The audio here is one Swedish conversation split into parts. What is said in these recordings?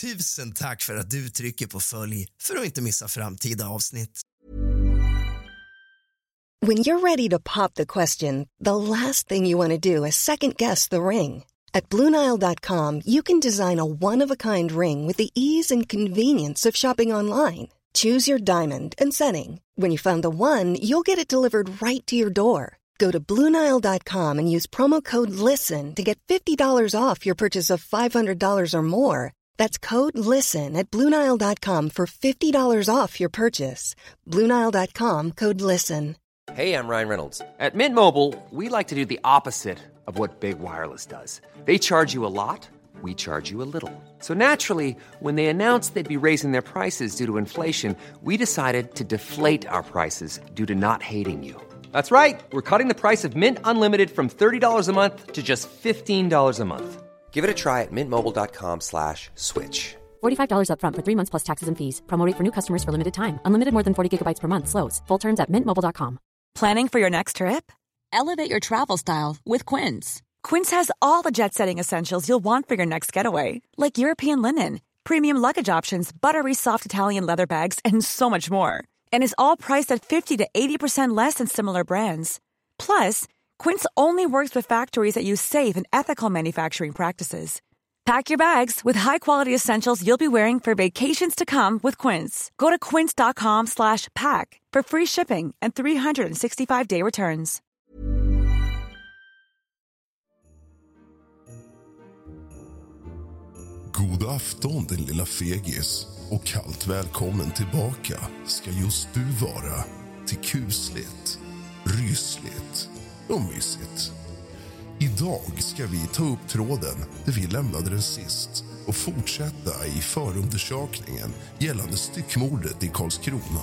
Tusen tack för att du trycker på följ för att inte missa framtida avsnitt. When you're ready to pop the question, the last thing you want to do is second guess the ring. At Bluenile.com, you can design a one of a kind ring with the ease and convenience of shopping online. Choose your diamond and setting. When you find the one, you'll get it delivered right to your door. Go to Bluenile.com and use promo code LISTEN to get $50 off your purchase of $500 or more. That's code LISTEN at Bluenile.com for $50 off your purchase. Bluenile.com code LISTEN. Hey, I'm Ryan Reynolds. At Mint Mobile, we like to do the opposite of what Big Wireless does. They charge you a lot, we charge you a little. So naturally, when they announced they'd be raising their prices due to inflation, we decided to deflate our prices due to not hating you. That's right. We're cutting the price of Mint Unlimited from $30 a month to just $15 a month. Give it a try at mintmobile.com slash switch. $45 upfront for three months plus taxes and fees. Promo rate for new customers for limited time. Unlimited more than 40 gigabytes per month. Slows. Full terms at mintmobile.com. Planning for your next trip? Elevate your travel style with Quince. Quince has all the jet setting essentials you'll want for your next getaway, like European linen, premium luggage options, buttery soft Italian leather bags, and so much more. And is all priced at 50 to 80% less than similar brands. Plus, Quince only works with factories that use safe and ethical manufacturing practices. Pack your bags with high-quality essentials you'll be wearing for vacations to come with Quince. Go to quince.com slash pack for free shipping and 365-day returns. God afton din lilla fegis och kallt välkommen tillbaka ska just du vara till kusligt, rysligt och mysigt. Idag ska vi ta upp tråden där vi lämnade den sist och fortsätta i förundersökningen gällande styckmordet i Karlskrona.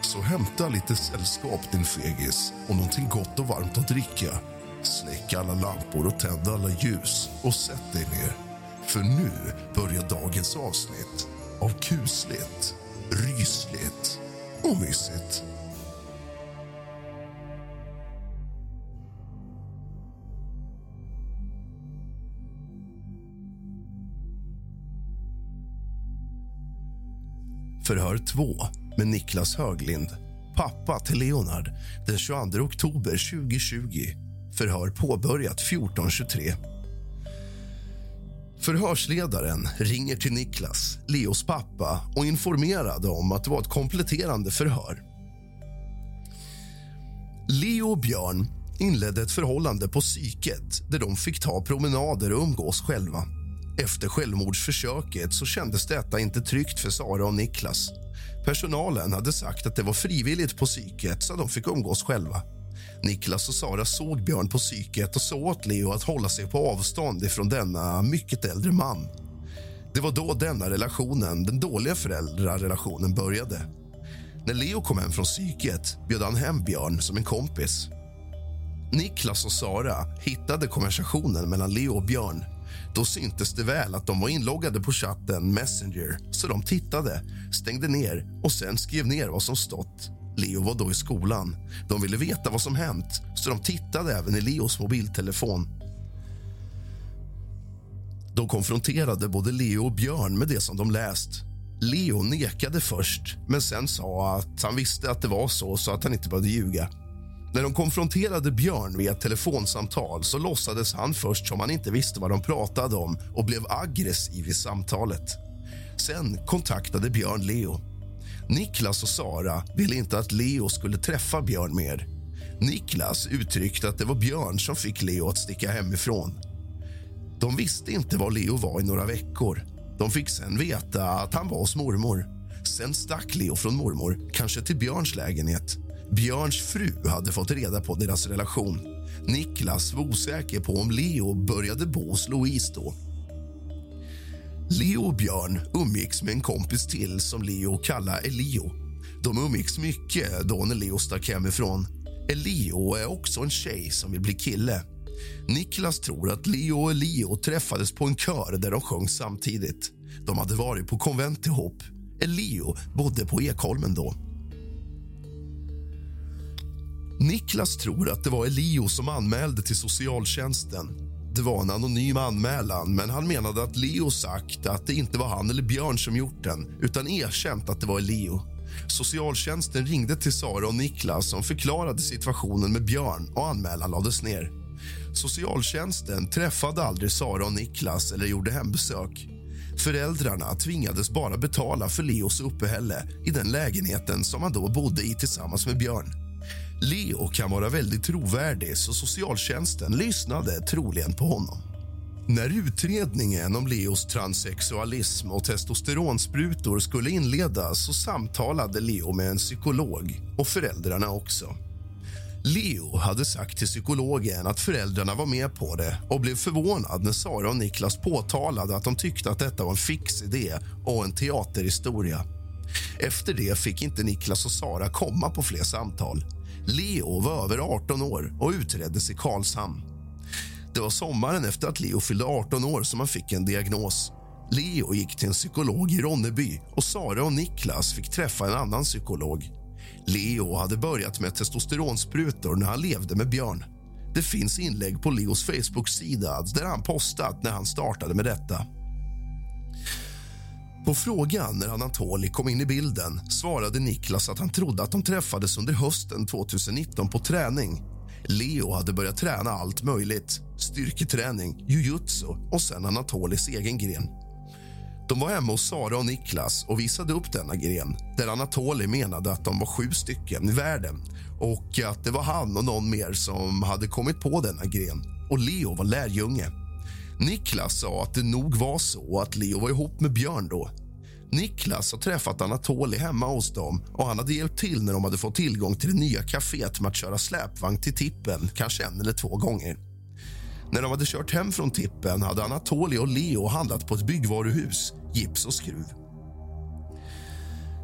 Så hämta lite sällskap, din fegis, och någonting gott och varmt att dricka. Släck alla lampor och tänd alla ljus och sätt dig ner. För nu börjar dagens avsnitt av kusligt, rysligt och mysigt. Förhör 2 med Niklas Höglind, pappa till Leonard den 22 oktober 2020. Förhör påbörjat 14.23. Förhörsledaren ringer till Niklas, Leos pappa och informerade om att det var ett kompletterande förhör. Leo och Björn inledde ett förhållande på psyket där de fick ta promenader och umgås själva. Efter självmordsförsöket så kändes detta inte tryggt för Sara och Niklas. Personalen hade sagt att det var frivilligt på psyket så de fick umgås själva. Niklas och Sara såg Björn på psyket och sa åt Leo att hålla sig på avstånd ifrån denna mycket äldre man. Det var då denna relationen, den dåliga föräldrarelationen, började. När Leo kom hem från psyket bjöd han hem Björn som en kompis. Niklas och Sara hittade konversationen mellan Leo och Björn. Då syntes det väl att de var inloggade på chatten Messenger så de tittade, stängde ner och sen skrev ner vad som stått. Leo var då i skolan. De ville veta vad som hänt så de tittade även i Leos mobiltelefon. De konfronterade både Leo och Björn med det som de läst. Leo nekade först, men sen sa att han visste att det var så, så att han inte behövde ljuga. När de konfronterade Björn via ett telefonsamtal så låtsades han först som han inte visste vad de pratade om och blev aggressiv i samtalet. Sen kontaktade Björn Leo. Niklas och Sara ville inte att Leo skulle träffa Björn mer. Niklas uttryckte att det var Björn som fick Leo att sticka hemifrån. De visste inte var Leo var i några veckor. De fick sen veta att han var hos mormor. Sen stack Leo från mormor, kanske till Björns lägenhet. Björns fru hade fått reda på deras relation. Niklas var osäker på om Leo började bo hos Louise då. Leo och Björn umgicks med en kompis till som Leo kallade Elio. De umgicks mycket då när Leo stack hemifrån. Elio är också en tjej som vill bli kille. Niklas tror att Leo och Elio träffades på en kör där de sjöng samtidigt. De hade varit på konvent ihop. Elio bodde på Ekholmen då. Niklas tror att det var Elio som anmälde till socialtjänsten. det var en anonym anmälan men han menade att Leo sagt att det inte var han eller Björn som gjort den utan erkänt att det var Leo. Socialtjänsten ringde till Sara och Niklas som förklarade situationen med Björn och anmälan lades ner. Socialtjänsten träffade aldrig Sara och Niklas eller gjorde hembesök. Föräldrarna tvingades bara betala för Leos uppehälle i den lägenheten som han då bodde i tillsammans med Björn. Leo kan vara väldigt trovärdig, så socialtjänsten lyssnade troligen på honom. När utredningen om Leos transsexualism och testosteronsprutor skulle inledas så samtalade Leo med en psykolog och föräldrarna också. Leo hade sagt till psykologen att föräldrarna var med på det och blev förvånad när Sara och Niklas påtalade att de tyckte att detta var en fix idé och en teaterhistoria. Efter det fick inte Niklas och Sara komma på fler samtal. Leo var över 18 år och utreddes i Karlshamn. Det var sommaren efter att Leo fyllde 18 år som han fick en diagnos. Leo gick till en psykolog i Ronneby och Sara och Niklas fick träffa en annan psykolog. Leo hade börjat med testosteronsprutor när han levde med Björn. Det finns inlägg på Leos Facebook-sida där han postat när han startade med detta. På frågan när Anatoli kom in i bilden svarade Niklas att han trodde att de träffades under hösten 2019 på träning. Leo hade börjat träna allt möjligt. Styrketräning, jujutsu och sen Anatolis egen gren. De var hemma hos Sara och Niklas och visade upp denna gren där Anatoli menade att de var sju stycken i världen och att det var han och någon mer som hade kommit på denna gren. Och Leo var lärjunge. Niklas sa att det nog var så att Leo var ihop med Björn då. Niklas har träffat Anatoli hemma hos dem och han hade hjälpt till när de hade fått tillgång till det nya kaféet med att köra släpvagn till tippen, kanske en eller två gånger. När de hade kört hem från tippen hade Anatoli och Leo handlat på ett byggvaruhus, gips och skruv.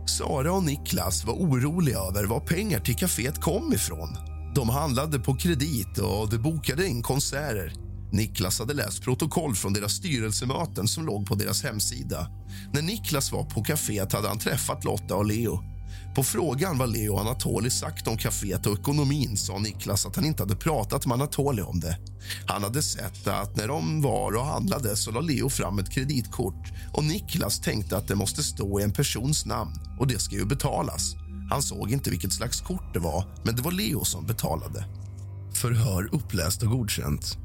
Sara och Niklas var oroliga över var pengar till kaféet kom ifrån. De handlade på kredit och de bokade in konserter. Niklas hade läst protokoll från deras styrelsemöten som låg på deras hemsida. När Niklas var på kaféet hade han träffat Lotta och Leo. På frågan vad Leo och Anatoli sagt om kaféet och ekonomin sa Niklas att han inte hade pratat med Anatoli om det. Han hade sett att när de var och handlade så la Leo fram ett kreditkort och Niklas tänkte att det måste stå i en persons namn och det ska ju betalas. Han såg inte vilket slags kort det var, men det var Leo som betalade. Förhör uppläst och godkänt.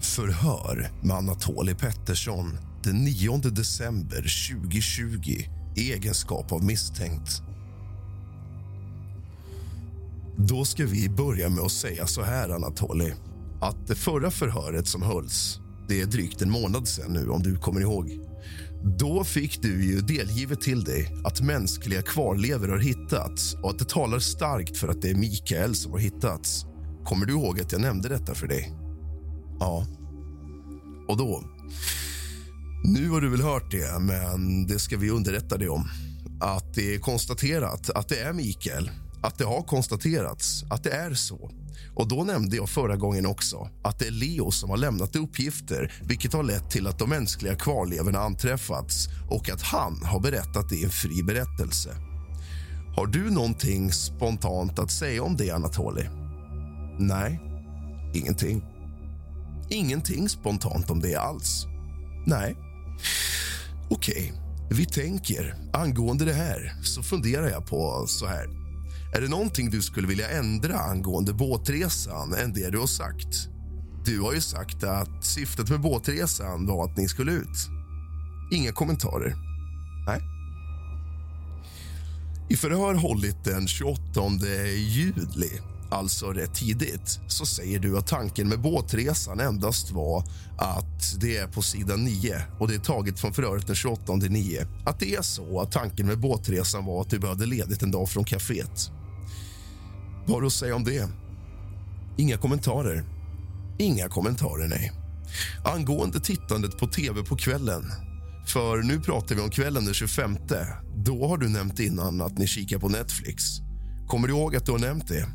Förhör med Anatoli Pettersson den 9 december 2020 i egenskap av misstänkt. Då ska vi börja med att säga så här, Anatoli. Att det förra förhöret som hölls, det är drygt en månad sen nu om du kommer ihåg. Då fick du ju delgivet till dig att mänskliga kvarlevor har hittats och att det talar starkt för att det är Mikael som har hittats. Kommer du ihåg att jag nämnde detta för dig? Ja. Och då? Nu har du väl hört det, men det ska vi underrätta dig om. Att det är konstaterat att det är Mikael. Att det har konstaterats att det är så. Och Då nämnde jag förra gången också att det är Leo som har lämnat uppgifter vilket har lett till att de mänskliga kvarlevorna anträffats och att han har berättat det i en fri berättelse. Har du någonting spontant att säga om det, Anatoli? Nej, ingenting. Ingenting spontant om det alls. Nej. Okej, vi tänker. Angående det här så funderar jag på så här. Är det någonting du skulle vilja ändra angående båtresan än det du har sagt? Du har ju sagt att syftet med båtresan var att ni skulle ut. Inga kommentarer? Nej. I förhör hållit den 28 juli alltså rätt tidigt, så säger du att tanken med båtresan endast var att det är på sidan 9 och det är taget från förhöret den 28 9. Att det är så att tanken med båtresan var att du behövde ledigt en dag från kaféet. Vad har du att säga om det? Inga kommentarer. Inga kommentarer, nej. Angående tittandet på tv på kvällen för nu pratar vi om kvällen den 25. Då har du nämnt innan att ni kikar på Netflix. Kommer du ihåg att du har nämnt det?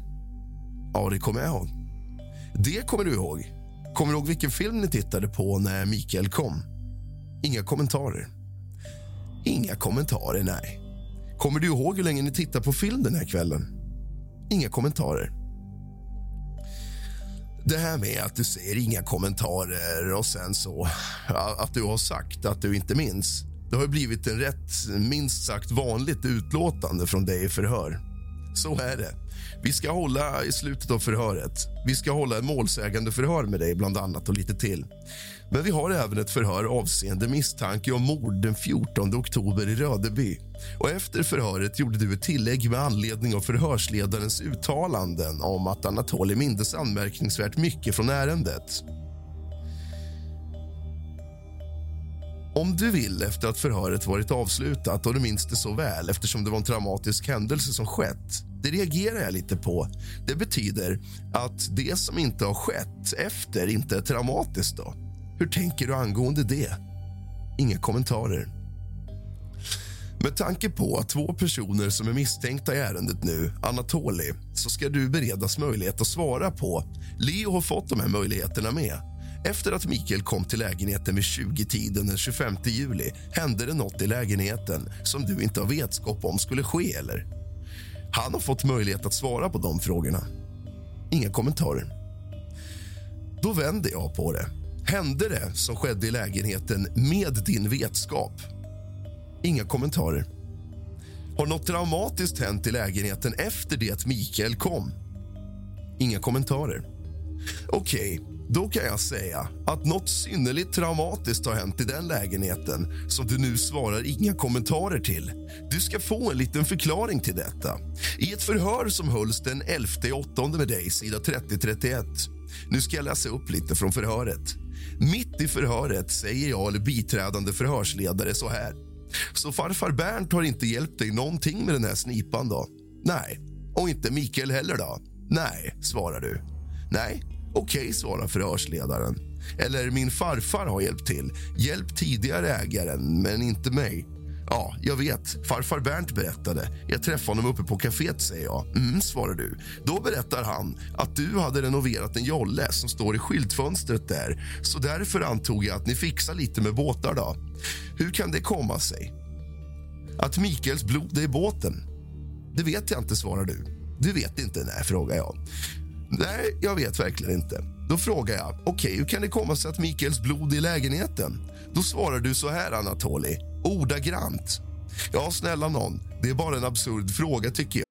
Ja, det kommer jag ihåg. Det kommer du ihåg. Kommer du ihåg vilken film ni tittade på när Mikael kom? Inga kommentarer. Inga kommentarer, nej. Kommer du ihåg hur länge ni tittade på film den här kvällen? Inga kommentarer. Det här med att du säger inga kommentarer och sen så att du har sagt att du inte minns. Det har blivit en rätt minst sagt vanligt utlåtande från dig i förhör. Så är det. Vi ska hålla i slutet av förhöret. Vi ska hålla en målsägande förhör med dig bland annat och lite till. Men vi har även ett förhör avseende misstanke om mord den 14 oktober i Rödeby. Och efter förhöret gjorde du ett tillägg med anledning av förhörsledarens uttalanden om att Anatoly mindes anmärkningsvärt mycket från ärendet. Om du vill efter att förhöret varit avslutat och du minns det så väl eftersom det var en traumatisk händelse som skett. Det reagerar jag lite på. Det betyder att det som inte har skett efter inte är traumatiskt. då. Hur tänker du angående det? Inga kommentarer. Med tanke på att två personer som är misstänkta i ärendet nu, Anatoli, så ska du beredas möjlighet att svara på. Leo har fått de här möjligheterna med. Efter att Mikael kom till lägenheten vid 20-tiden den 25 juli hände det något i lägenheten som du inte har vetskap om skulle ske. eller? Han har fått möjlighet att svara på de frågorna. Inga kommentarer. Då vänder jag på det. Hände det som skedde i lägenheten med din vetskap? Inga kommentarer. Har något dramatiskt hänt i lägenheten efter det att Mikael kom? Inga kommentarer. Okej, okay, då kan jag säga att något synnerligt traumatiskt har hänt i den lägenheten som du nu svarar inga kommentarer till. Du ska få en liten förklaring till detta. I ett förhör som hölls den 11 8 med dig, sida 3031. Nu ska jag läsa upp lite från förhöret. Mitt i förhöret säger jag, eller biträdande förhörsledare, så här. Så farfar Bernt har inte hjälpt dig någonting med den här snipan då? Nej. Och inte Mikael heller då? Nej, svarar du. Nej, okej, okay, svarar förhörsledaren. Eller min farfar har hjälpt till. Hjälpt tidigare ägaren, men inte mig. Ja, jag vet. Farfar Bernt berättade. Jag träffade honom uppe på kaféet, säger jag. Mm, svarar du. Då berättar han att du hade renoverat en jolle som står i skyltfönstret där. Så därför antog jag att ni fixar lite med båtar då. Hur kan det komma sig? Att Mikaels blod är i båten? Det vet jag inte, svarar du. Du vet inte, nej, frågar jag. Nej, jag vet verkligen inte. Då frågar jag, okej, okay, hur kan det komma sig att Mikaels blod är i lägenheten? Då svarar du så här, Anatoli, ordagrant. Ja, snälla någon, det är bara en absurd fråga tycker jag.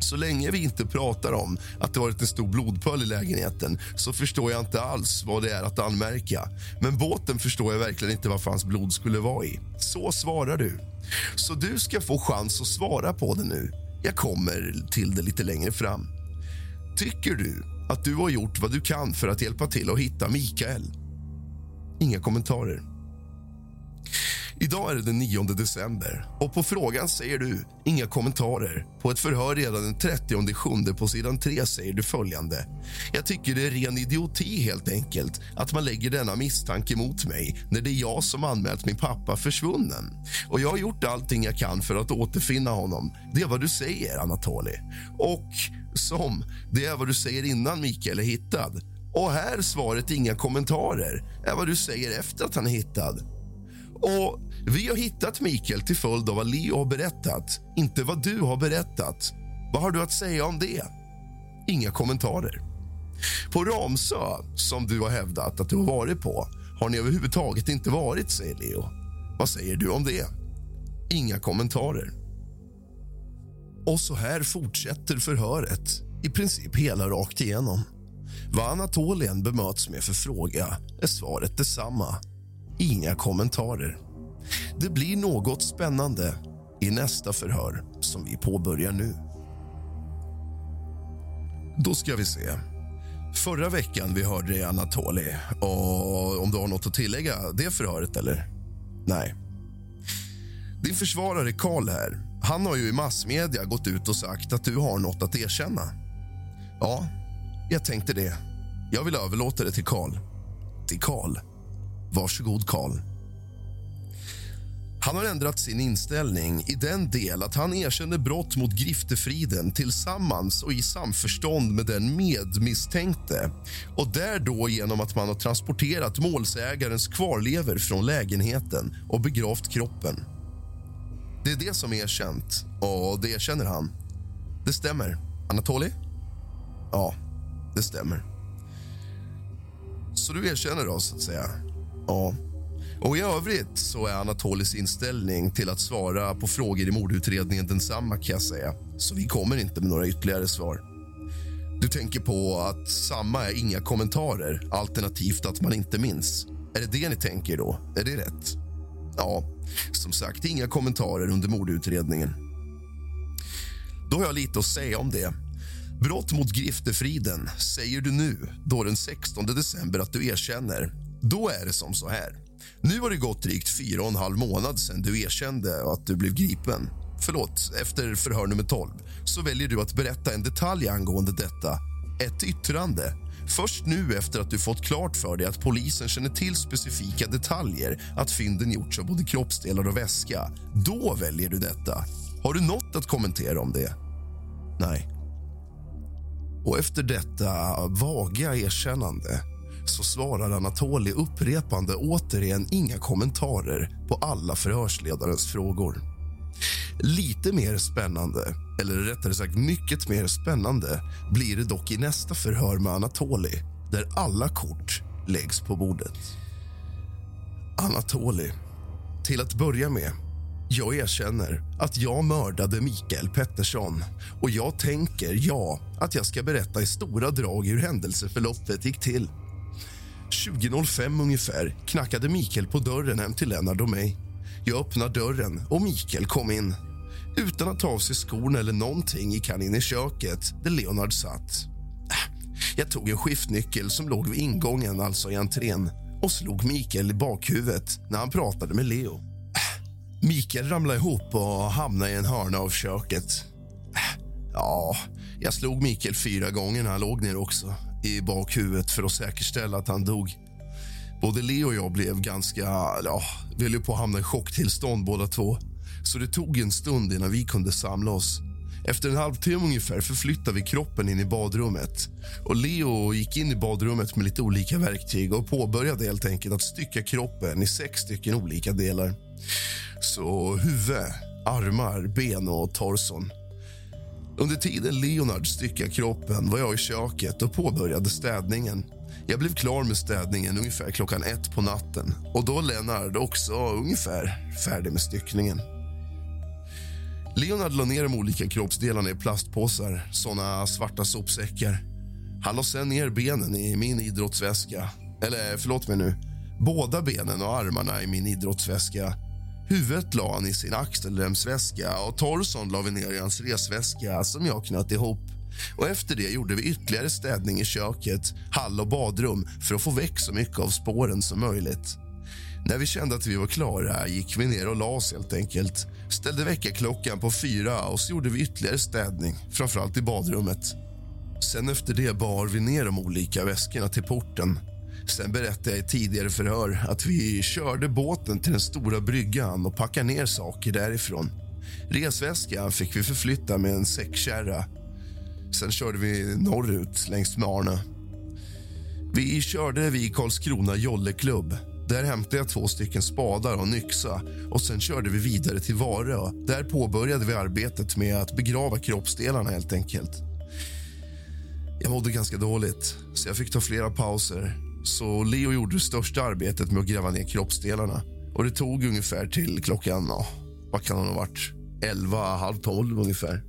Så länge vi inte pratar om att det varit en stor blodpöl i lägenheten så förstår jag inte alls vad det är att anmärka. Men båten förstår jag verkligen inte vad hans blod skulle vara i. Så svarar du. Så du ska få chans att svara på det nu. Jag kommer till det lite längre fram. Tycker du att du har gjort vad du kan för att hjälpa till att hitta Mikael? Inga kommentarer. Idag är det den 9 december och på frågan säger du inga kommentarer. På ett förhör redan den 30 sjunde på sidan 3 säger du följande. Jag tycker det är ren idioti helt enkelt att man lägger denna misstanke mot mig när det är jag som anmält min pappa försvunnen. Och jag har gjort allting jag kan för att återfinna honom. Det är vad du säger, Anatoli. Och som, det är vad du säger innan Mikael är hittad. Och här svaret inga kommentarer är vad du säger efter att han är hittad. Och Vi har hittat Mikael till följd av vad Leo har berättat, inte vad du har berättat. Vad har du att säga om det? Inga kommentarer. På Ramsö, som du har hävdat att du har varit på, har ni överhuvudtaget inte varit, säger Leo. Vad säger du om det? Inga kommentarer. Och så här fortsätter förhöret, i princip hela rakt igenom. Vad Anatolien bemöts med för fråga är svaret detsamma. Inga kommentarer. Det blir något spännande i nästa förhör som vi påbörjar nu. Då ska vi se. Förra veckan vi hörde dig, Anatoli. Och om du har något att tillägga det förhöret, eller? Nej. Din försvarare Karl här, han har ju i massmedia gått ut och sagt att du har något att erkänna. Ja, jag tänkte det. Jag vill överlåta det till Karl. Till Karl. Varsågod, Karl. Han har ändrat sin inställning i den del att han erkänner brott mot griftefriden tillsammans och i samförstånd med den medmisstänkte och där då genom att man har transporterat målsägarens kvarlever från lägenheten och begravt kroppen. Det är det som är erkänt, och det erkänner han. Det stämmer. Anatoli? Ja, det stämmer. Så du erkänner då, så att säga? Ja. Och I övrigt så är Anatolis inställning till att svara på frågor i mordutredningen densamma. kan jag säga. Så vi kommer inte med några ytterligare svar. Du tänker på att samma är inga kommentarer, alternativt att man inte minns. Är det det ni tänker då? Är det rätt? Ja, som sagt, inga kommentarer under mordutredningen. Då har jag lite att säga om det. Brott mot griftefriden säger du nu, då den 16 december, att du erkänner. Då är det som så här. Nu har det gått drygt fyra och en halv månad sedan du erkände att du blev gripen. Förlåt, efter förhör nummer 12 så väljer du att berätta en detalj angående detta. Ett yttrande. Först nu efter att du fått klart för dig att polisen känner till specifika detaljer att fynden gjorts av både kroppsdelar och väska. Då väljer du detta. Har du något att kommentera om det? Nej. Och efter detta vaga erkännande så svarar Anatoli upprepande återigen inga kommentarer på alla förhörsledarens frågor. Lite mer spännande, eller rättare sagt mycket mer spännande blir det dock i nästa förhör med Anatoli där alla kort läggs på bordet. Anatoli, till att börja med jag erkänner att jag mördade Mikael Pettersson och jag tänker, ja, att jag ska berätta i stora drag hur händelseförloppet gick till. 20.05 ungefär knackade Mikael på dörren hem till Lennart och mig. Jag öppnade dörren och Mikael kom in. Utan att ta av sig skorna eller någonting gick han in i köket där Leonard satt. Jag tog en skiftnyckel som låg vid ingången, alltså i entrén och slog Mikael i bakhuvudet när han pratade med Leo. Mikael ramlade ihop och hamnade i en hörna av köket. Ja, jag slog Mikael fyra gånger när han låg ner också i bakhuvudet för att säkerställa att han dog. Både Leo och jag blev ganska... Ja, vi höll på att hamna i chocktillstånd båda två. Så det tog en stund innan vi kunde samla oss. Efter en halvtimme ungefär förflyttade vi kroppen in i badrummet. Och Leo gick in i badrummet med lite olika verktyg och påbörjade helt enkelt att stycka kroppen i sex stycken olika delar. Så huvud, armar, ben och torson. Under tiden Leonard styckade kroppen var jag i köket och påbörjade städningen. Jag blev klar med städningen ungefär klockan ett på natten och då Lennart också ungefär färdig med styckningen. Leonard la ner de olika kroppsdelarna i plastpåsar, såna svarta sopsäckar. Han la sen ner benen i min idrottsväska. Eller förlåt mig nu, båda benen och armarna i min idrottsväska. Huvudet la han i sin axelremsväska och torson la vi ner i hans resväska som jag knöt ihop. Och Efter det gjorde vi ytterligare städning i köket, hall och badrum för att få väck så mycket av spåren som möjligt. När vi kände att vi var klara gick vi ner och la oss helt enkelt. Ställde väckarklockan på fyra och så gjorde vi ytterligare städning, framförallt i badrummet. Sen efter det bar vi ner de olika väskorna till porten. Sen berättade jag i tidigare förhör att vi körde båten till den stora bryggan och packade ner saker därifrån. Resväskan fick vi förflytta med en säckkärra. Sen körde vi norrut längs med Arne. Vi körde vid Karlskrona jolleklubb där hämtade jag två stycken spadar och en yxa och sen körde vi vidare till Varö. Där påbörjade vi arbetet med att begrava kroppsdelarna helt enkelt. Jag mådde ganska dåligt, så jag fick ta flera pauser. Så Leo gjorde det största arbetet med att gräva ner kroppsdelarna. Och Det tog ungefär till klockan, ja, vad kan det ha varit, 11, halv tolv ungefär.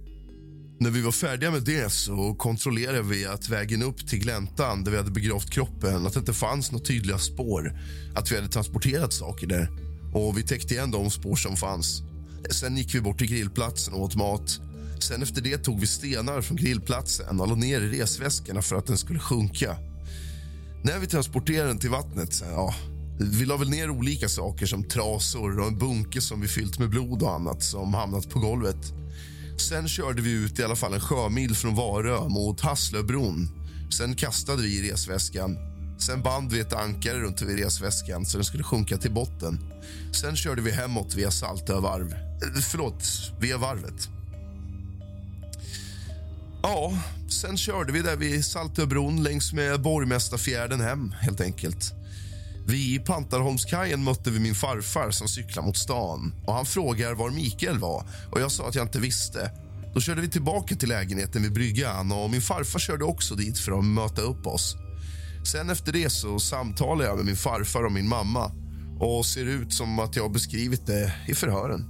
När vi var färdiga med det så kontrollerade vi att vägen upp till gläntan där vi hade begravt kroppen att det inte fanns några tydliga spår. Att vi hade transporterat saker där. Och Vi täckte igen de spår som fanns. Sen gick vi bort till grillplatsen och åt mat. Sen efter det tog vi stenar från grillplatsen och la ner i resväskorna för att den skulle sjunka. När vi transporterade den till vattnet, ja, vi la väl ner olika saker som trasor och en bunke som vi fyllt med blod och annat som hamnat på golvet. Sen körde vi ut i alla fall en sjömil från Varö mot Hasslöbron. Sen kastade vi i resväskan. Sen band vi ett ankare runt vid resväskan så den skulle sjunka till botten. Sen körde vi hemåt via Saltövarv. Eh, förlåt, via varvet. Ja, sen körde vi där vid Saltöbron längs med Borgmästarfjärden hem, helt enkelt. Vid Pantarholmskajen mötte vi min farfar som cyklade mot stan. Och Han frågar var Mikael var och jag sa att jag inte visste. Då körde vi tillbaka till lägenheten vid bryggan och min farfar körde också dit för att möta upp oss. Sen efter det så samtalade jag med min farfar och min mamma och ser ut som att jag har beskrivit det i förhören.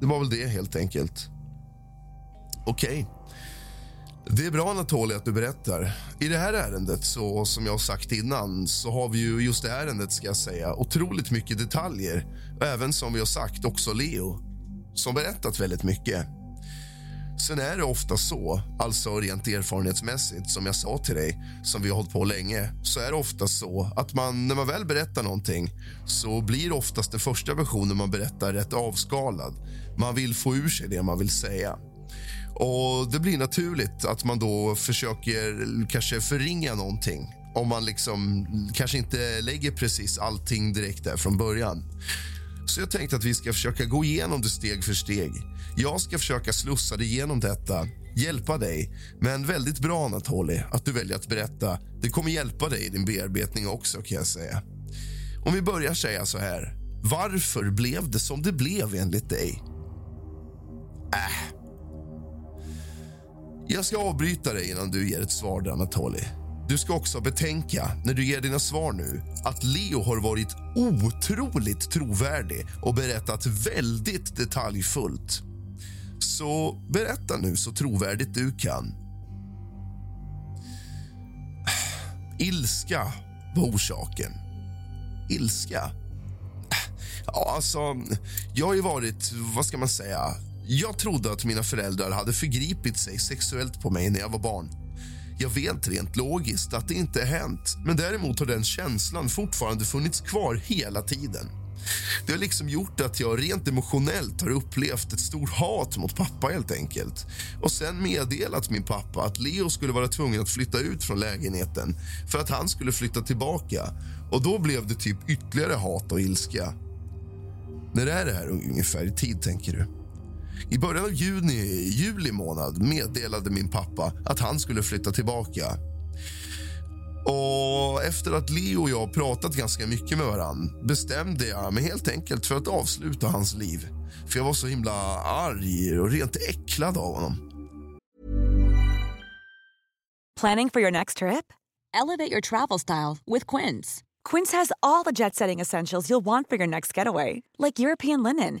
Det var väl det, helt enkelt. Okej. Okay. Det är bra, Anatoly, att du berättar. I det här ärendet, så, som jag har sagt innan, så har vi ju just det ärendet ska jag säga, otroligt mycket detaljer. Även som vi har sagt, också Leo, som berättat väldigt mycket. Sen är det ofta så, alltså rent erfarenhetsmässigt, som jag sa till dig, som vi har hållit på länge, så är det ofta så att man, när man väl berättar någonting så blir oftast den första versionen man berättar rätt avskalad. Man vill få ur sig det man vill säga. Och Det blir naturligt att man då försöker kanske förringa någonting om man liksom kanske inte lägger precis allting direkt där från början. Så jag tänkte att vi ska försöka gå igenom det steg för steg. Jag ska försöka slussa dig igenom detta, hjälpa dig. Men väldigt bra, Anatoly, att du väljer att berätta. Det kommer hjälpa dig i din bearbetning också, kan jag säga. Om vi börjar säga så här. Varför blev det som det blev enligt dig? Äh, jag ska avbryta dig innan du ger ett svar, Anatoly. Du ska också betänka, när du ger dina svar nu att Leo har varit otroligt trovärdig och berättat väldigt detaljfullt. Så berätta nu så trovärdigt du kan. Ilska var orsaken. Ilska? Ja, alltså, jag har ju varit, vad ska man säga, jag trodde att mina föräldrar hade förgripit sig sexuellt på mig när jag var barn. Jag vet rent logiskt att det inte hänt men däremot har den känslan fortfarande funnits kvar hela tiden. Det har liksom gjort att jag rent emotionellt har upplevt ett stort hat mot pappa helt enkelt. Och sen meddelat min pappa att Leo skulle vara tvungen att flytta ut från lägenheten för att han skulle flytta tillbaka. Och då blev det typ ytterligare hat och ilska. När är det här ungefär i tid, tänker du? I början av juni, juli månad meddelade min pappa att han skulle flytta tillbaka. Och Efter att Leo och jag pratat ganska mycket med varann bestämde jag mig helt enkelt för att avsluta hans liv. För Jag var så himla arg och rent äcklad av honom. Planning for your next trip? Elevate your travel style with Quince. Quince has all the jet setting essentials you'll want for your next getaway. Like European linen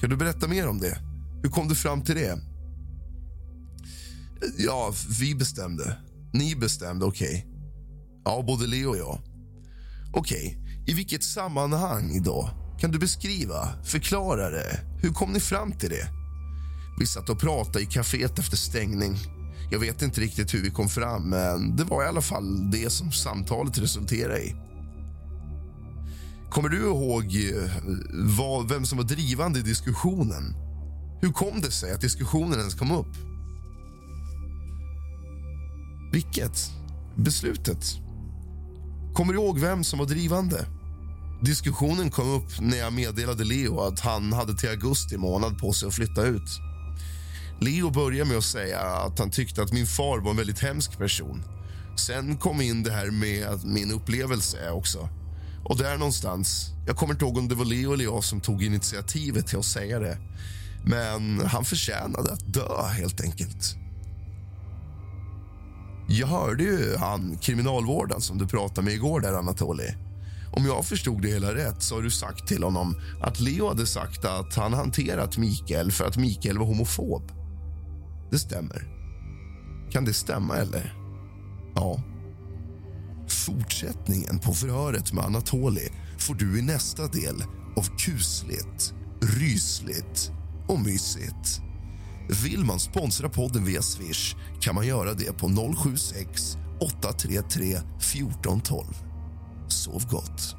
Kan du berätta mer om det? Hur kom du fram till det? Ja, vi bestämde. Ni bestämde, okej. Okay. Ja, både Leo och jag. Okej, okay. i vilket sammanhang då? Kan du beskriva? Förklara det. Hur kom ni fram till det? Vi satt och pratade i kaféet efter stängning. Jag vet inte riktigt hur vi kom fram, men det var i alla fall det som samtalet resulterade i. Kommer du ihåg eh, vad, vem som var drivande i diskussionen? Hur kom det sig att diskussionen ens kom upp? Vilket? Beslutet? Kommer du ihåg vem som var drivande? Diskussionen kom upp när jag meddelade Leo att han hade till augusti månad på sig att flytta ut. Leo började med att säga att han tyckte att min far var en väldigt hemsk person. Sen kom in det här med min upplevelse också. Och där någonstans, jag kommer inte ihåg om det var Leo eller jag som tog initiativet till att säga det. Men han förtjänade att dö, helt enkelt. Jag hörde ju han kriminalvården som du pratade med igår där, Anatoli. Om jag förstod det hela rätt så har du sagt till honom att Leo hade sagt att han hanterat Mikael för att Mikael var homofob. Det stämmer. Kan det stämma, eller? Ja. Fortsättningen på förhöret med Anatoli får du i nästa del av kusligt, rysligt och mysigt. Vill man sponsra podden via Swish kan man göra det på 076 833 1412. Sov gott.